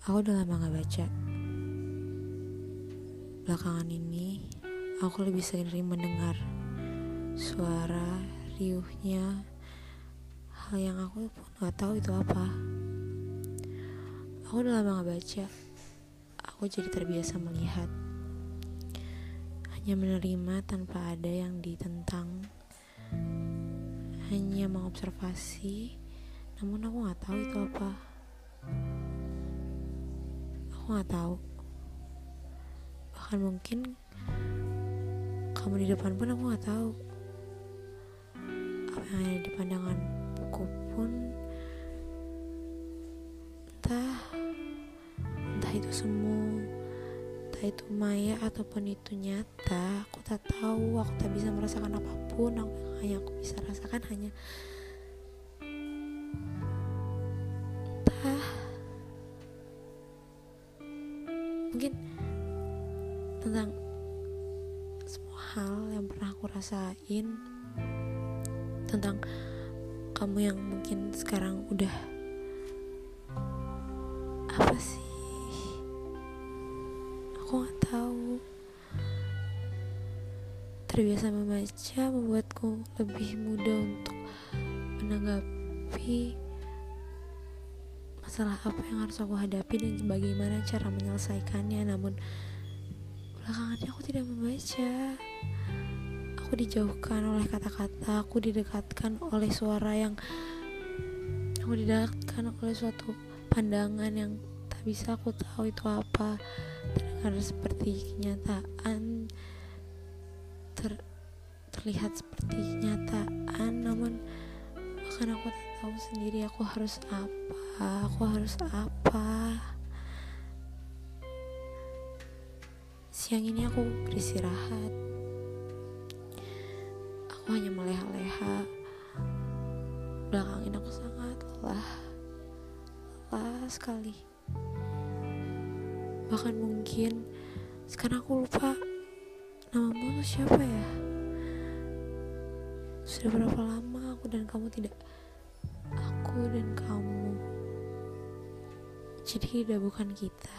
Aku udah lama gak baca. Belakangan ini, aku lebih sering mendengar suara riuhnya hal yang aku pun gak tahu itu apa. Aku udah lama gak baca. Aku jadi terbiasa melihat. Hanya menerima tanpa ada yang ditentang. Hanya mengobservasi, namun aku gak tahu itu apa. Aku gak tahu. Bahkan mungkin kamu di depan pun aku gak tahu. Apa yang ada di pandangan buku pun entah entah itu semu entah itu maya ataupun itu nyata aku tak tahu aku tak bisa merasakan apa pun aku, hanya aku bisa rasakan hanya entah mungkin tentang semua hal yang pernah aku rasain tentang kamu yang mungkin sekarang udah apa sih? Aku nggak tahu. Terbiasa membaca membuatku lebih mudah untuk menanggapi masalah apa yang harus aku hadapi dan bagaimana cara menyelesaikannya. Namun belakangannya aku tidak membaca. Aku dijauhkan oleh kata-kata aku didekatkan oleh suara yang aku didekatkan oleh suatu pandangan yang tak bisa aku tahu itu apa. Terdengar seperti kenyataan ter, terlihat seperti kenyataan. Namun bahkan aku tak tahu sendiri aku harus apa aku harus apa. Siang ini aku beristirahat. Aku hanya meleha-leha. Belakangin aku sangat lelah. Lelah sekali. Bahkan mungkin sekarang aku lupa namamu siapa ya sudah berapa lama aku dan kamu tidak aku dan kamu jadi udah bukan kita